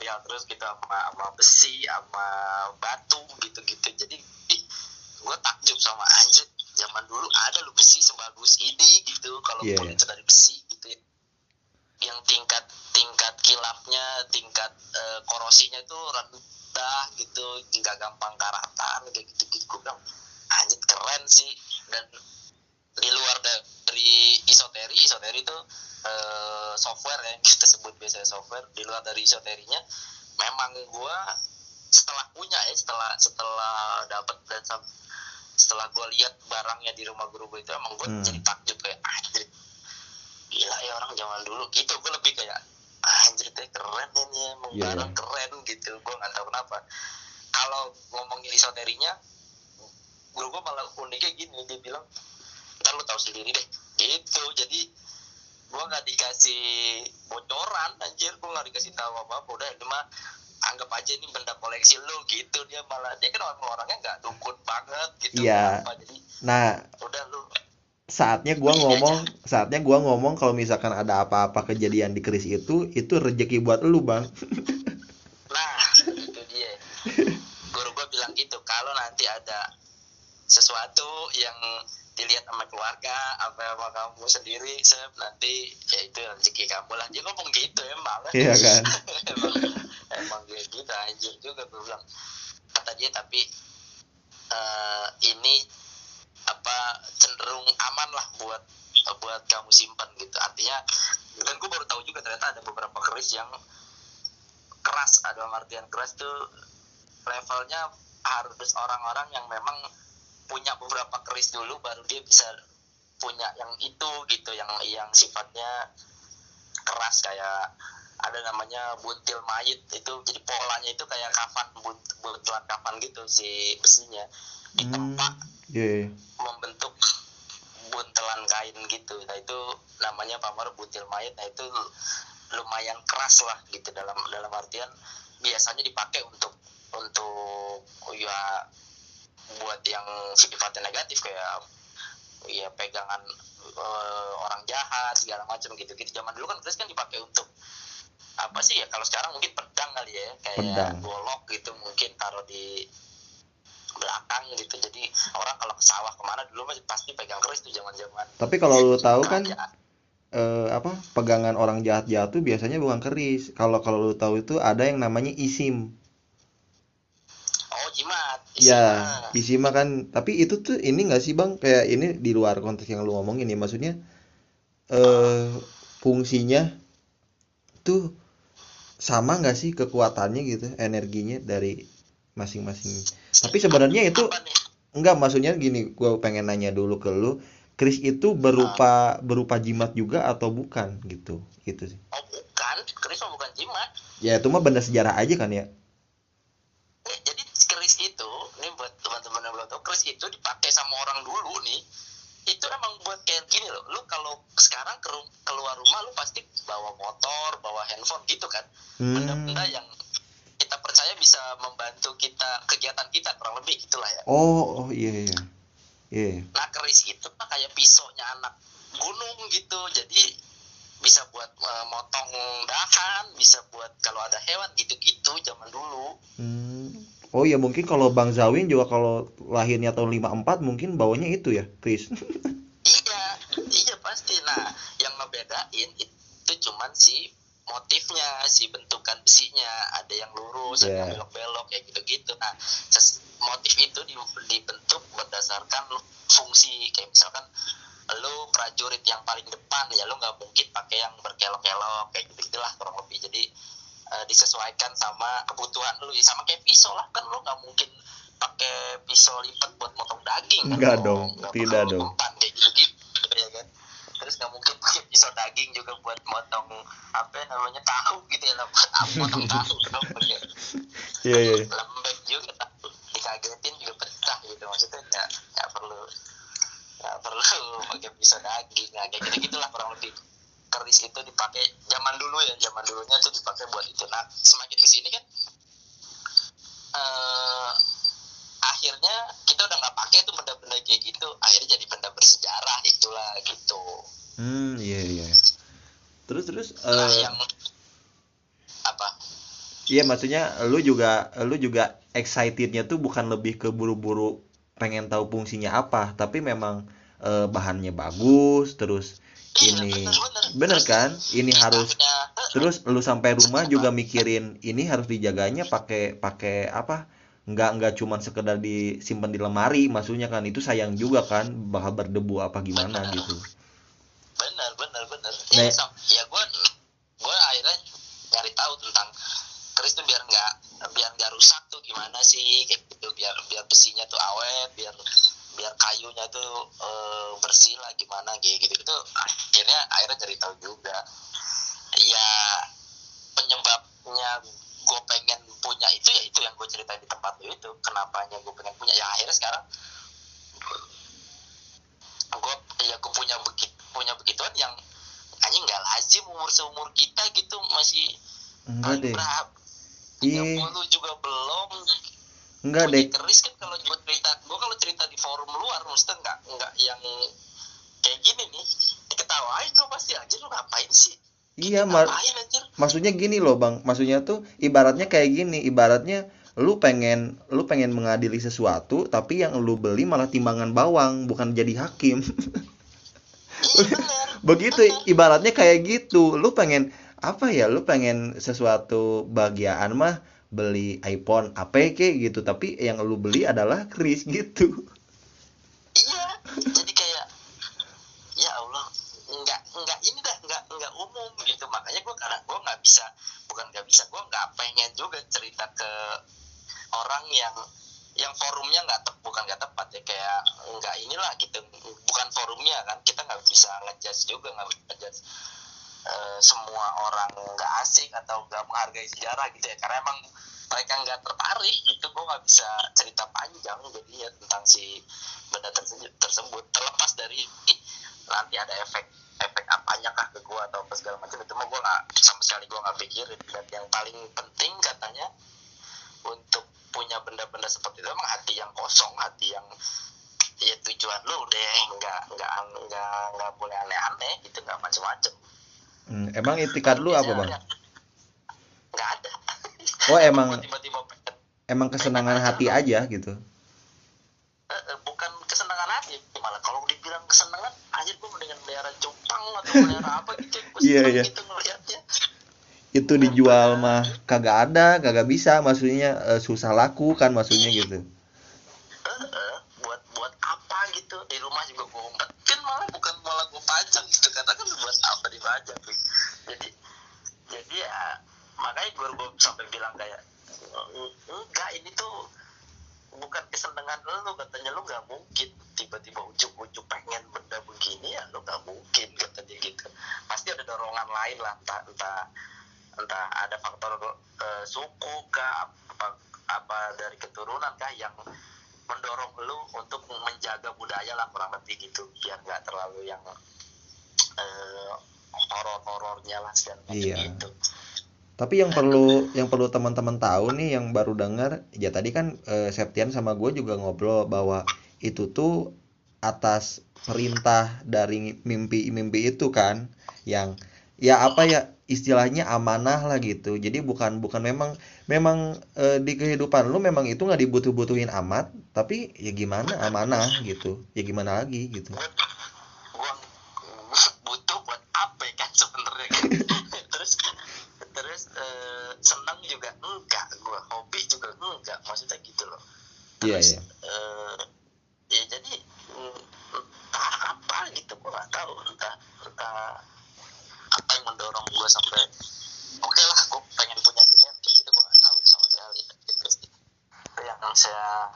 material terus gitu sama sama besi sama batu gitu gitu jadi gue takjub sama anjir zaman dulu ada lu besi sebagus ini gitu. Kalau yeah. itu dari besi gitu ya. Yang tingkat tingkat kilapnya tingkat eh, korosinya itu rendah gitu. Nggak gampang karatan kayak gitu gitu gue bilang anjir keren sih. Dan di luar da- dari isoteri. Isoteri itu eh, software ya kita sebut biasanya software. Di luar dari isoterinya memang gua setelah punya ya setelah setelah dapat dan setelah gua lihat barangnya di rumah guru gue itu emang gue Hmm. jadi takjub kayak anjir gila ya orang zaman dulu. Gitu gue lebih kayak anjir teh keren ini emang Iya, barang iya. keren gitu. Gue nggak tahu kenapa. Kalau ngomongin isoterinya guru gue malah uniknya gini dia bilang ntar lu tahu sendiri deh gitu jadi gue nggak dikasih bocoran anjir. Gue nggak dikasih tahu apa apa udah ini mah anggap aja ini benda koleksi lu gitu. Dia malah dia kan orang orangnya nggak dukun banget gitu. Iya. apa jadi Nah, udah lu. saatnya gua ngomong, saatnya gua ngomong kalau misalkan ada apa-apa kejadian di keris itu, itu rezeki buat lu, Bang. nah itu dia. Guru gue bilang gitu kalau nanti ada sesuatu yang dilihat sama keluarga apa sama kamu sendiri Sep, nanti ya itu rezeki kamu lah. Dia ngomong gitu emang Iya kan? emang, emang kayak gitu anjir juga gue bilang. Kata dia tapi eh, ini apa cenderung aman lah buat buat kamu simpan gitu. Artinya dan gue baru tahu juga ternyata ada beberapa keris yang keras. Ada artian keras tuh levelnya harus orang-orang yang memang punya beberapa keris dulu baru dia bisa punya yang itu gitu yang yang sifatnya keras kayak ada namanya buntil mayit. Itu jadi polanya itu kayak kafan bunt- buntelan kafan gitu si besinya. Hmm, ditempa iya. membentuk buntelan kain gitu. Nah itu namanya pamor buntil mayat nah itu lumayan keras lah gitu dalam dalam artian biasanya dipakai untuk untuk ya buat yang sifatnya negatif kayak ya pegangan eh, orang jahat segala macam gitu gitu zaman dulu kan keris kan dipakai untuk apa sih ya kalau sekarang mungkin pedang kali ya kayak Pedang. golok gitu mungkin taruh di belakang gitu jadi orang kalau ke sawah ke mana dulu masih pasti pegang keris tuh zaman zaman Tapi kalau lu tahu kan eh, apa pegangan orang jahat-jahat tuh biasanya bukan keris. Kalau kalau lu tahu itu ada yang namanya isim. Jimat Ya, Isinya. isim mah kan. Tapi itu tuh ini nggak sih bang? Kayak ini di luar konteks yang lu ngomongin ya. Maksudnya eh fungsinya tuh sama nggak sih kekuatannya gitu, energinya dari masing-masing. Tapi sebenarnya itu enggak maksudnya gini, gue pengen nanya dulu ke lu. Keris itu berupa berupa jimat juga atau bukan gitu? Gitu sih. oh bukan keris mah bukan jimat Ya itu mah benda sejarah aja kan ya. Eh, jadi keris itu ini buat teman-teman yang belum tahu keris itu dipakai sama orang dulu nih itu emang buat kayak gini loh lu kalau sekarang ke keluar rumah lu pasti bawa motor bawa handphone gitu kan Hmm. benda-benda yang kita percaya bisa membantu kita kegiatan kita kurang lebih gitulah ya Oh, oh iya iya. Iya. nah keris itu mah kayak pisaunya anak gunung gitu jadi bisa buat eh, motong dahan bisa buat kalau ada hewan gitu-gitu zaman dulu Hmm. Oh ya mungkin kalau Bang Zawin juga kalau lahirnya tahun 54 mungkin bawanya itu ya, Chris. iya iya pasti nah yang ngebedain itu cuman si motifnya si bentukan besinya ada yang lurus ada yang Yeah. belok-belok kayak gitu-gitu. Nah motif itu di- dibentuk berdasarkan fungsi. Kayak misalkan lu prajurit yang paling depan ya lu nggak mungkin pakai yang berkelok-kelok kayak gitu gitulah kurang lebih. Jadi eh, disesuaikan sama kebutuhan lu. Ya, sama kayak pisau lah. Kan lu nggak mungkin pakai pisau lipat buat motong daging. Kan? Enggak Lu dong, nggak tidak dong. kayak gitu gitu kan terus nggak mungkin pakai pisau daging juga buat motong apa namanya tahu gitu ya buat apa motong tahu dong pakai Iya iya. lembek juga tahu dikagetin juga pecah gitu. Maksudnya nggak nggak perlu nggak perlu pakai pisau daging. Kayak gitu gitulah kurang lebih. Keris itu dipakai zaman dulu ya zaman dulunya tuh dipakai buat itu. Nah semakin ke sini kan eh akhirnya kita udah nggak pakai tuh benda-benda kayak gitu. Akhirnya jadi benda bersejarah itulah gitu hmm iya iya terus terus nah eh yang apa? iya maksudnya lu juga lu juga excitednya tuh bukan lebih ke buru-buru pengen tahu fungsinya apa tapi memang eh, bahannya bagus terus iya ini bener bener bener. kan? Ini harus punya terus lu sampai rumah juga mikirin ini harus dijaganya pakai pakai apa? Nggak nggak cuman sekedar disimpan di lemari maksudnya kan? Itu sayang juga kan bakal berdebu apa gimana bener. gitu nah ya, ya gue gue akhirnya nyari tahu tentang keris tuh biar nggak biar nggak rusak tuh gimana sih kayak gitu biar biar besinya tuh awet biar biar kayunya tuh eh, bersih lah gimana kayak gitu gitu. Akhirnya akhirnya cari tahu juga. Ya penyebabnya gue pengen punya itu ya itu yang gue ceritain di tempat lu itu kenapanya gue pengen punya. Ya akhirnya sekarang gue ya gue punya begitu punya begituan yang anjing nggak lazim umur seumur kita gitu masih enggak deh. iya. 30 juga belum. Enggak deh. keris kan kalau gue cerita? Gue kalau cerita di forum luar mesti nggak nggak yang kayak gini nih diketawain gue pasti aja lu ngapain sih? Iya mar ngapain anjir? maksudnya gini loh bang. Maksudnya tuh ibaratnya kayak gini ibaratnya lu pengen lu pengen mengadili sesuatu tapi yang lu beli malah timbangan bawang bukan jadi hakim. Iya begitu ibaratnya kayak gitu. Lu pengen apa ya lu pengen sesuatu bagian mah beli iPhone apa kek gitu. Tapi yang lu beli adalah kris gitu. Iya jadi kayak ya Allah nggak nggak ini dah nggak nggak umum gitu. Makanya gue karena gue nggak bisa bukan nggak bisa gue nggak pengen juga cerita ke orang yang yang forumnya nggak tep bukan nggak tepat ya kayak nggak inilah gitu bukan forumnya kan kita nggak bisa ngejudge juga nggak bisa ngejudge eh, semua orang nggak asik atau nggak menghargai sejarah gitu ya karena emang mereka nggak tertarik itu gue nggak bisa cerita panjang jadi ya tentang si benda tersebut tersebut terlepas dari nanti ada efek efek apanya kah ke gue atau apa segala macam itu mah gue nggak sama sekali gue nggak pikirin dan yang paling penting katanya untuk punya benda-benda seperti itu emang hati yang kosong hati yang ya tujuan lu deh nggak nggak nggak nggak boleh aneh-aneh gitu nggak macem-macem. Hmm, emang itikat lu apa bang? Nggak ada. Oh Emang emang pengen kesenangan hati aja gitu? Eh, eh, bukan kesenangan hati malah kalau dibilang kesenangan aja gue mendingan melihara cupang atau melihara apa gitu gue Iya, iya. gitu itu dijual mah kagak ada kagak bisa maksudnya eh, susah laku kan maksudnya gitu Eh, eh, buat buat apa gitu di rumah juga gue umpetin malah bukan malah gue pajang gitu karena kan buat apa dipajang gitu. jadi jadi ya makanya gue gue sampai bilang kayak "Eh, enggak ini tuh bukan kesenangan lu katanya lu nggak mungkin tiba-tiba ujuk-ujuk pengen benda begini ya lu nggak mungkin katanya gitu pasti ada dorongan lain lah entah entah entah ada faktor eh, suku kah apa apa dari keturunan kah yang mendorong lu untuk menjaga budaya lah kurang lebih gitu biar nggak terlalu yang eh, horor-horornya lah segala macam Iya. gitu Tapi yang perlu yang perlu teman-teman tahu nih yang baru dengar, ya tadi kan eh, Septian sama gue juga ngobrol bahwa itu tuh atas perintah dari mimpi-mimpi itu kan yang ya apa ya istilahnya amanah lah gitu. Jadi bukan bukan memang memang eh, di kehidupan lu memang itu nggak dibutuh-butuhin amat, tapi ya gimana amanah gitu. Ya gimana lagi gitu. gua gua butuh buat apa ya kan sebenarnya kan terus terus eh, senang juga enggak gua hobi juga enggak maksudnya gitu loh Iya, terus iya. eh, ya jadi mm, entah apa gitu gua nggak tahu entah entah apa yang mendorong gua sampai oke lah gua pengen punya kayak gitu gua nggak tahu sama sekali Gitu itu yang saya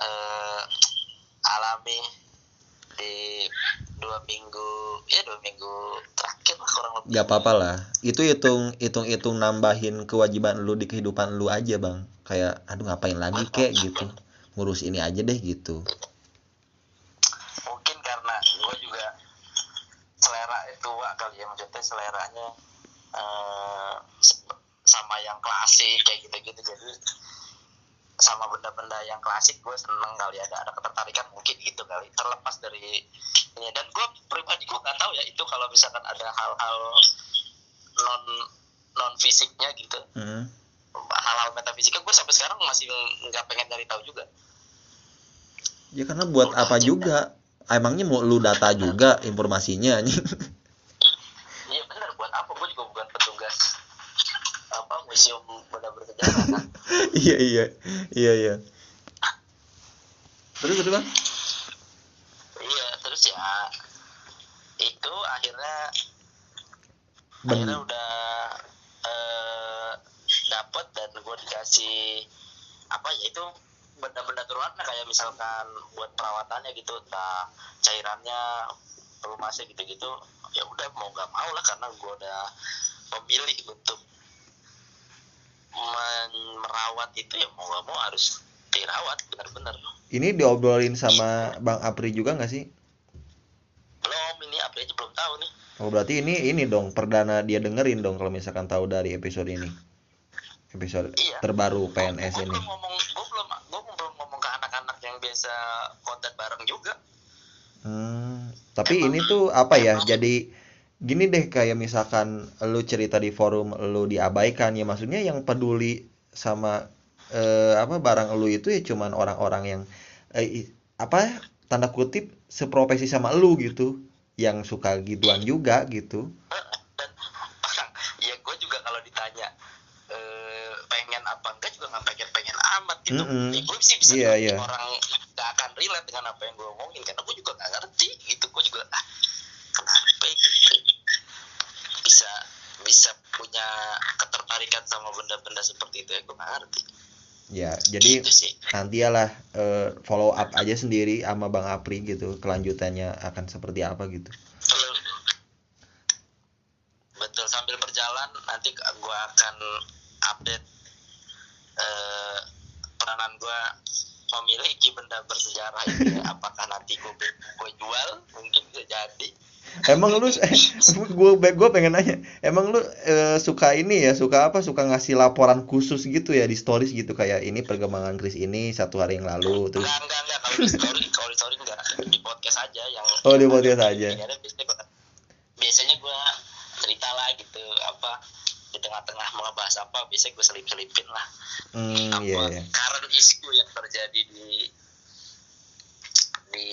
eh, alami di dua minggu ya dua minggu terakhir lah kurang lebih Gak apa-apa lah. Itu hitung hitung hitung nambahin kewajiban lu di kehidupan lu aja, Bang. Kayak aduh ngapain lagi kek gitu. Ngurus ini aja deh gitu. mungkin karena gue juga selera tua kali ya maksudnya seleranya eh, se- sama yang klasik kayak gitu-gitu. Jadi sama benda-benda yang klasik gue seneng kali ada ada ketertarikan mungkin gitu kali. Terlepas dari ini. Dan gue pribadi gue nggak tahu ya itu kalau misalkan ada hal-hal non non fisiknya gitu. Hmm. hal-hal metafisika gue sampai sekarang masih nggak pengen cari tahu juga Ya karena buat apa juga? Emangnya mau lu data juga informasinya anjing? iya benar buat apa gue juga bukan petugas apa museum benda bersejarah kan iya iya iya iya. Terus terus bang? iya terus ya itu akhirnya Ben akhirnya udah eh, dapet dan gue dikasih apa ya itu benda-benda turunan kayak misalkan buat perawatannya gitu entah cairannya pelumasnya gitu-gitu ya udah mau gak mau lah karena gue udah memilih untuk men- merawat itu ya mau gak mau harus dirawat benar-benar ini diobrolin sama Bang Apri juga nggak sih? belum ini apa aja belum tahu nih Oh berarti ini ini dong perdana dia dengerin dong kalau misalkan tahu dari episode ini. Episode Iya. terbaru PNS gue ini. ngomong gue belum gue belum ngomong ke biasa konten bareng juga Hmm, tapi ini tuh apa ya? Jadi gini deh kayak misalkan lu cerita di forum lu diabaikan ya maksudnya yang peduli sama eh, apa barang lu itu ya cuman orang-orang yang eh, apa tanda kutip seprofesi sama lu gitu yang suka gituan juga gitu. dan gitu Mm-mm. ya, gue sih bisa Iya, ngerti iya. orang nggak akan relate dengan apa yang gue omongin karena gue juga nggak ngerti gitu gue juga ah, kenapa gitu bisa bisa punya ketertarikan sama benda-benda seperti itu ya gue nggak ngerti Ya, jadi itu sih nantilah eh, follow up aja sendiri sama Bang Apri gitu kelanjutannya akan seperti apa gitu. betul betul sambil berjalan nanti gue akan update eh, peranan gue memiliki benda bersejarah ini apakah nanti gue gue jual? Mungkin bisa jadi. Emang lu eh, gue gue pengen nanya, emang lu eh, suka ini ya, suka apa? Suka ngasih laporan khusus gitu ya? Di stories gitu? Kayak ini perkembangan Chris ini satu hari yang lalu terus enggak enggak. Enggak kalau di story kalau di story enggak. Di podcast aja yang Oh, di podcast aja. Biasanya gue cerita lah gitu. Apa tengah-tengah mau bahas apa biasanya gue selip-selipin lah hmm apa iya iya. current issue yang terjadi di di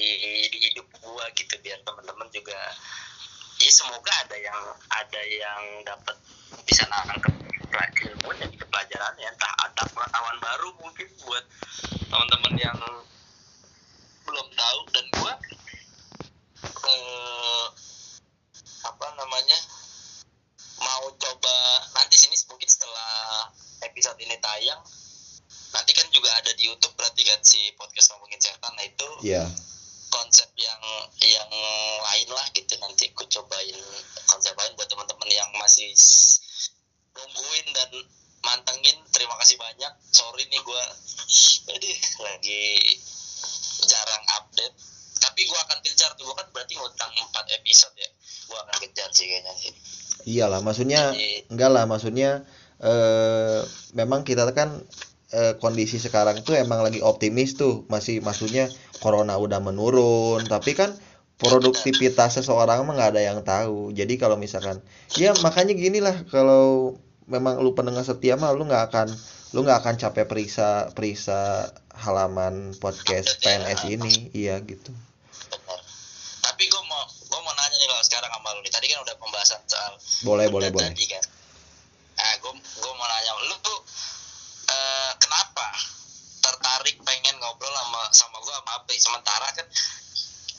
di hidup gua gitu biar teman-teman juga ya semoga ada yang ada yang dapat bisa nangkep pelajaran ilmunya gitu pelajarannya entah ada pengetahuan baru mungkin buat teman-teman yang belum tahu dan gua eh, apa namanya mau coba nanti sini mungkin setelah episode ini tayang nanti kan juga ada di YouTube berarti kan si podcast ngomongin setan nah itu Iya. konsep yang yang lain lah gitu nanti aku cobain konsep lain buat teman-teman yang masih s- nungguin dan mantengin terima kasih banyak sorry nih gua jadi lagi jarang update tapi gua tuh gua kan berarti ngutang 4 episode ya? Gua akan kejar sih kayaknya sih. Iyalah, maksudnya Jadi- enggak lah, maksudnya eh memang kita kan eh, kondisi sekarang tuh emang lagi optimis tuh, masih maksudnya corona udah menurun, tapi kan produktivitas seseorang mah nggak ada yang tahu. Jadi kalau misalkan, ya makanya gini lah, kalau memang lu pendengar setia mah lu nggak akan lu nggak akan capek periksa periksa halaman podcast PNS ini, iya gitu. benar tapi gua mau gua mau nanya nih kalau sekarang sama lu nih tadi kan udah pembahasan soal Boleh, boleh, boleh. tadi kan. Nah gue gue mau nanya lu tuh eh, kenapa tertarik pengen ngobrol sama sama gue sama Apri sementara kan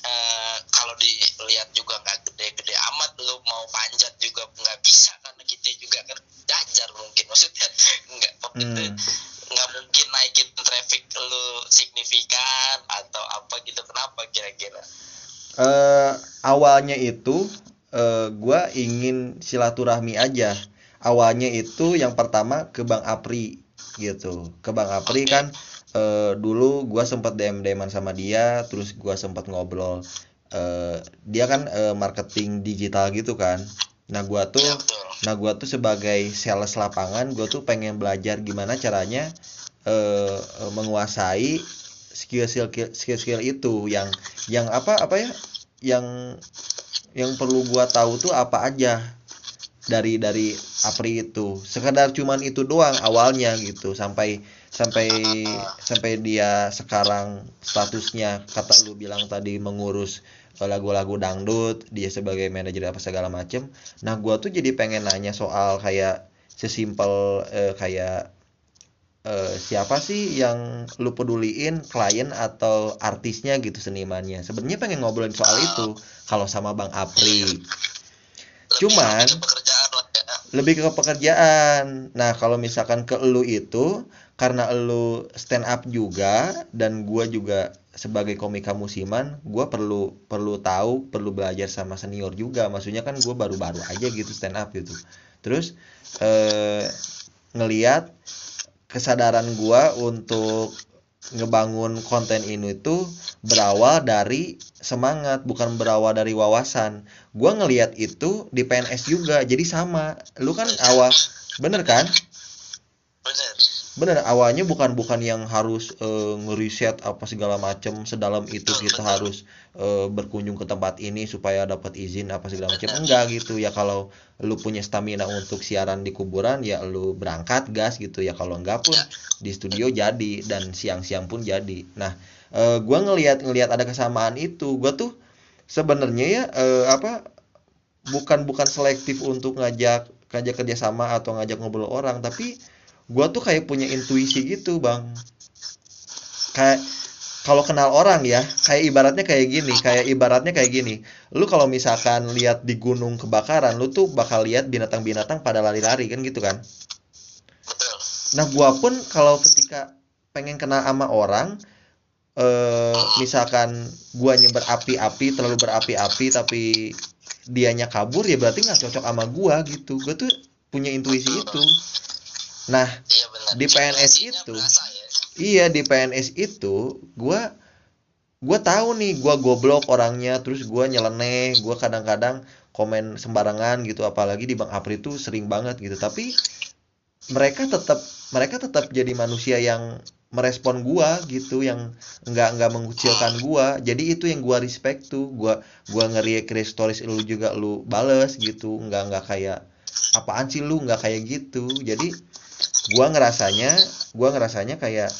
eh, kalau dilihat juga nggak gede-gede amat lu mau panjat juga nggak bisa karena kita juga kan jajar mungkin. Maksudnya nggak Hmm. nggak mungkin naikin traffic lu signifikan atau apa gitu. Kenapa kira-kira? Eh awalnya itu ingin silaturahmi aja. Awalnya itu yang pertama ke Bang Apri gitu. Ke Bang Apri kan eh dulu gua sempat DM-DM sama dia, terus gua sempat ngobrol. eh dia kan eh, marketing digital gitu kan. Nah, gua tuh ya betul Nah, gua tuh sebagai sales lapangan, gua tuh pengen belajar gimana caranya eh, menguasai skill-skill skill-skill itu yang yang apa apa ya yang yang perlu gua tahu tuh apa aja dari dari Apri itu. Sekedar cuman itu doang awalnya gitu sampai sampai sampai dia sekarang statusnya kata lu bilang tadi mengurus lagu-lagu dangdut dia sebagai manajer apa segala macem. Nah gua tuh jadi pengen nanya soal kayak sesimpel eh, kayak eh, siapa sih yang lu peduliin klien atau artisnya gitu senimannya sebenarnya pengen ngobrolin soal itu kalau sama Bang Apri Cuman- lebih ke pekerjaan. Nah, kalau misalkan ke elu itu karena elu stand up juga dan gua juga sebagai komika musiman, gua perlu perlu tahu, perlu belajar sama senior juga. Maksudnya kan gua baru-baru aja gitu stand up gitu. Terus eh ngeliat kesadaran gua untuk ngebangun konten ini tuh berawal dari semangat bukan berawal dari wawasan. Gua ngeliat itu di PNS juga jadi sama. Lu kan awal bener kan bener awalnya bukan bukan yang harus eh, ngeriset apa segala macem sedalam itu kita harus eh, berkunjung ke tempat ini supaya dapat izin apa segala macam enggak gitu ya kalau lu punya stamina untuk siaran di kuburan ya lu berangkat gas gitu ya kalau enggak pun di studio jadi dan siang-siang pun jadi. Nah eh, gua ngelihat ngelihat ada kesamaan itu. Gua tuh sebenarnya ya eh, apa bukan bukan selektif untuk ngajak ngajak kerjasama atau ngajak ngobrol orang tapi gua tuh kayak punya intuisi gitu bang. Kayak kalau kenal orang ya kayak ibaratnya kayak gini kayak ibaratnya kayak gini. Lu kalau misalkan lihat di gunung kebakaran lu tuh bakal lihat binatang-binatang pada lari-lari kan gitu kan? Nah gua pun kalau ketika pengen kenal sama orang eh misalkan gua nyebar api-api terlalu berapi-api tapi dianya kabur ya berarti nggak cocok sama gua gitu. Gua tuh punya intuisi itu nah iya Di PNS itu. berasa ya. Iya di PNS itu gua gua tahu nih gua goblok orangnya terus gua nyeleneh gua kadang-kadang komen sembarangan gitu apalagi di Bang Apri itu sering banget gitu. Tapi mereka tetap mereka tetap jadi manusia yang merespon gua gitu yang nggak nggak mengucilkan gua. Jadi itu yang gua respect tuh gua gua ke stories lu juga lu bales gitu. Nggak nggak kayak apaan sih lu? Nggak kayak gitu. Jadi gua ngerasanya gua ngerasanya kayak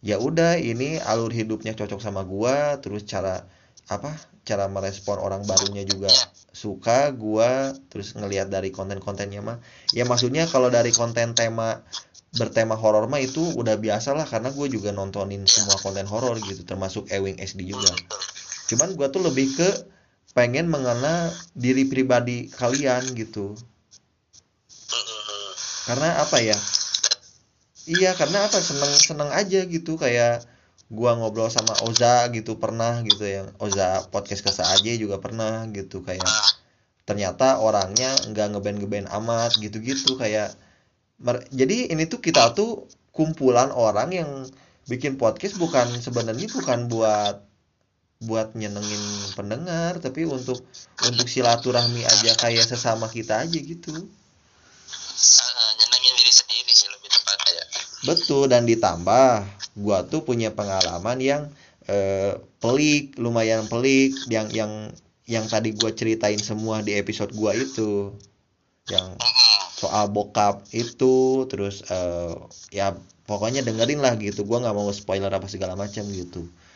ya udah ini alur hidupnya cocok sama gua terus cara apa cara merespon orang barunya juga suka gua terus ngelihat dari konten-kontennya mah. Ya maksudnya kalau dari konten tema bertema horor mah itu udah biasa lah karena gue juga nontonin semua konten horor gitu termasuk Ewing SD juga. Cuman gua tuh lebih ke pengen mengenal diri pribadi kalian gitu. Karena apa ya iya karena apa? Seneng seneng aja gitu kayak gua ngobrol sama Oza gitu pernah gitu yang Oza podcast kesa aja juga pernah gitu kayak ternyata orangnya nggak ngeband ngeband amat gitu-gitu kayak jadi ini tuh kita tuh kumpulan orang yang bikin podcast bukan sebenarnya bukan buat buat nyenengin pendengar tapi untuk untuk silaturahmi aja kayak sesama kita aja gitu. Ah, ah, nyenengin diri sendiri sih lebih tepatnya ya Betul dan ditambah gua tuh punya pengalaman yang eh, pelik, lumayan pelik yang yang yang tadi gua ceritain semua di episode gua itu. Yang soal bokap itu terus eh, ya pokoknya dengerin lah gitu. Gua nggak mau spoiler apa segala macam gitu.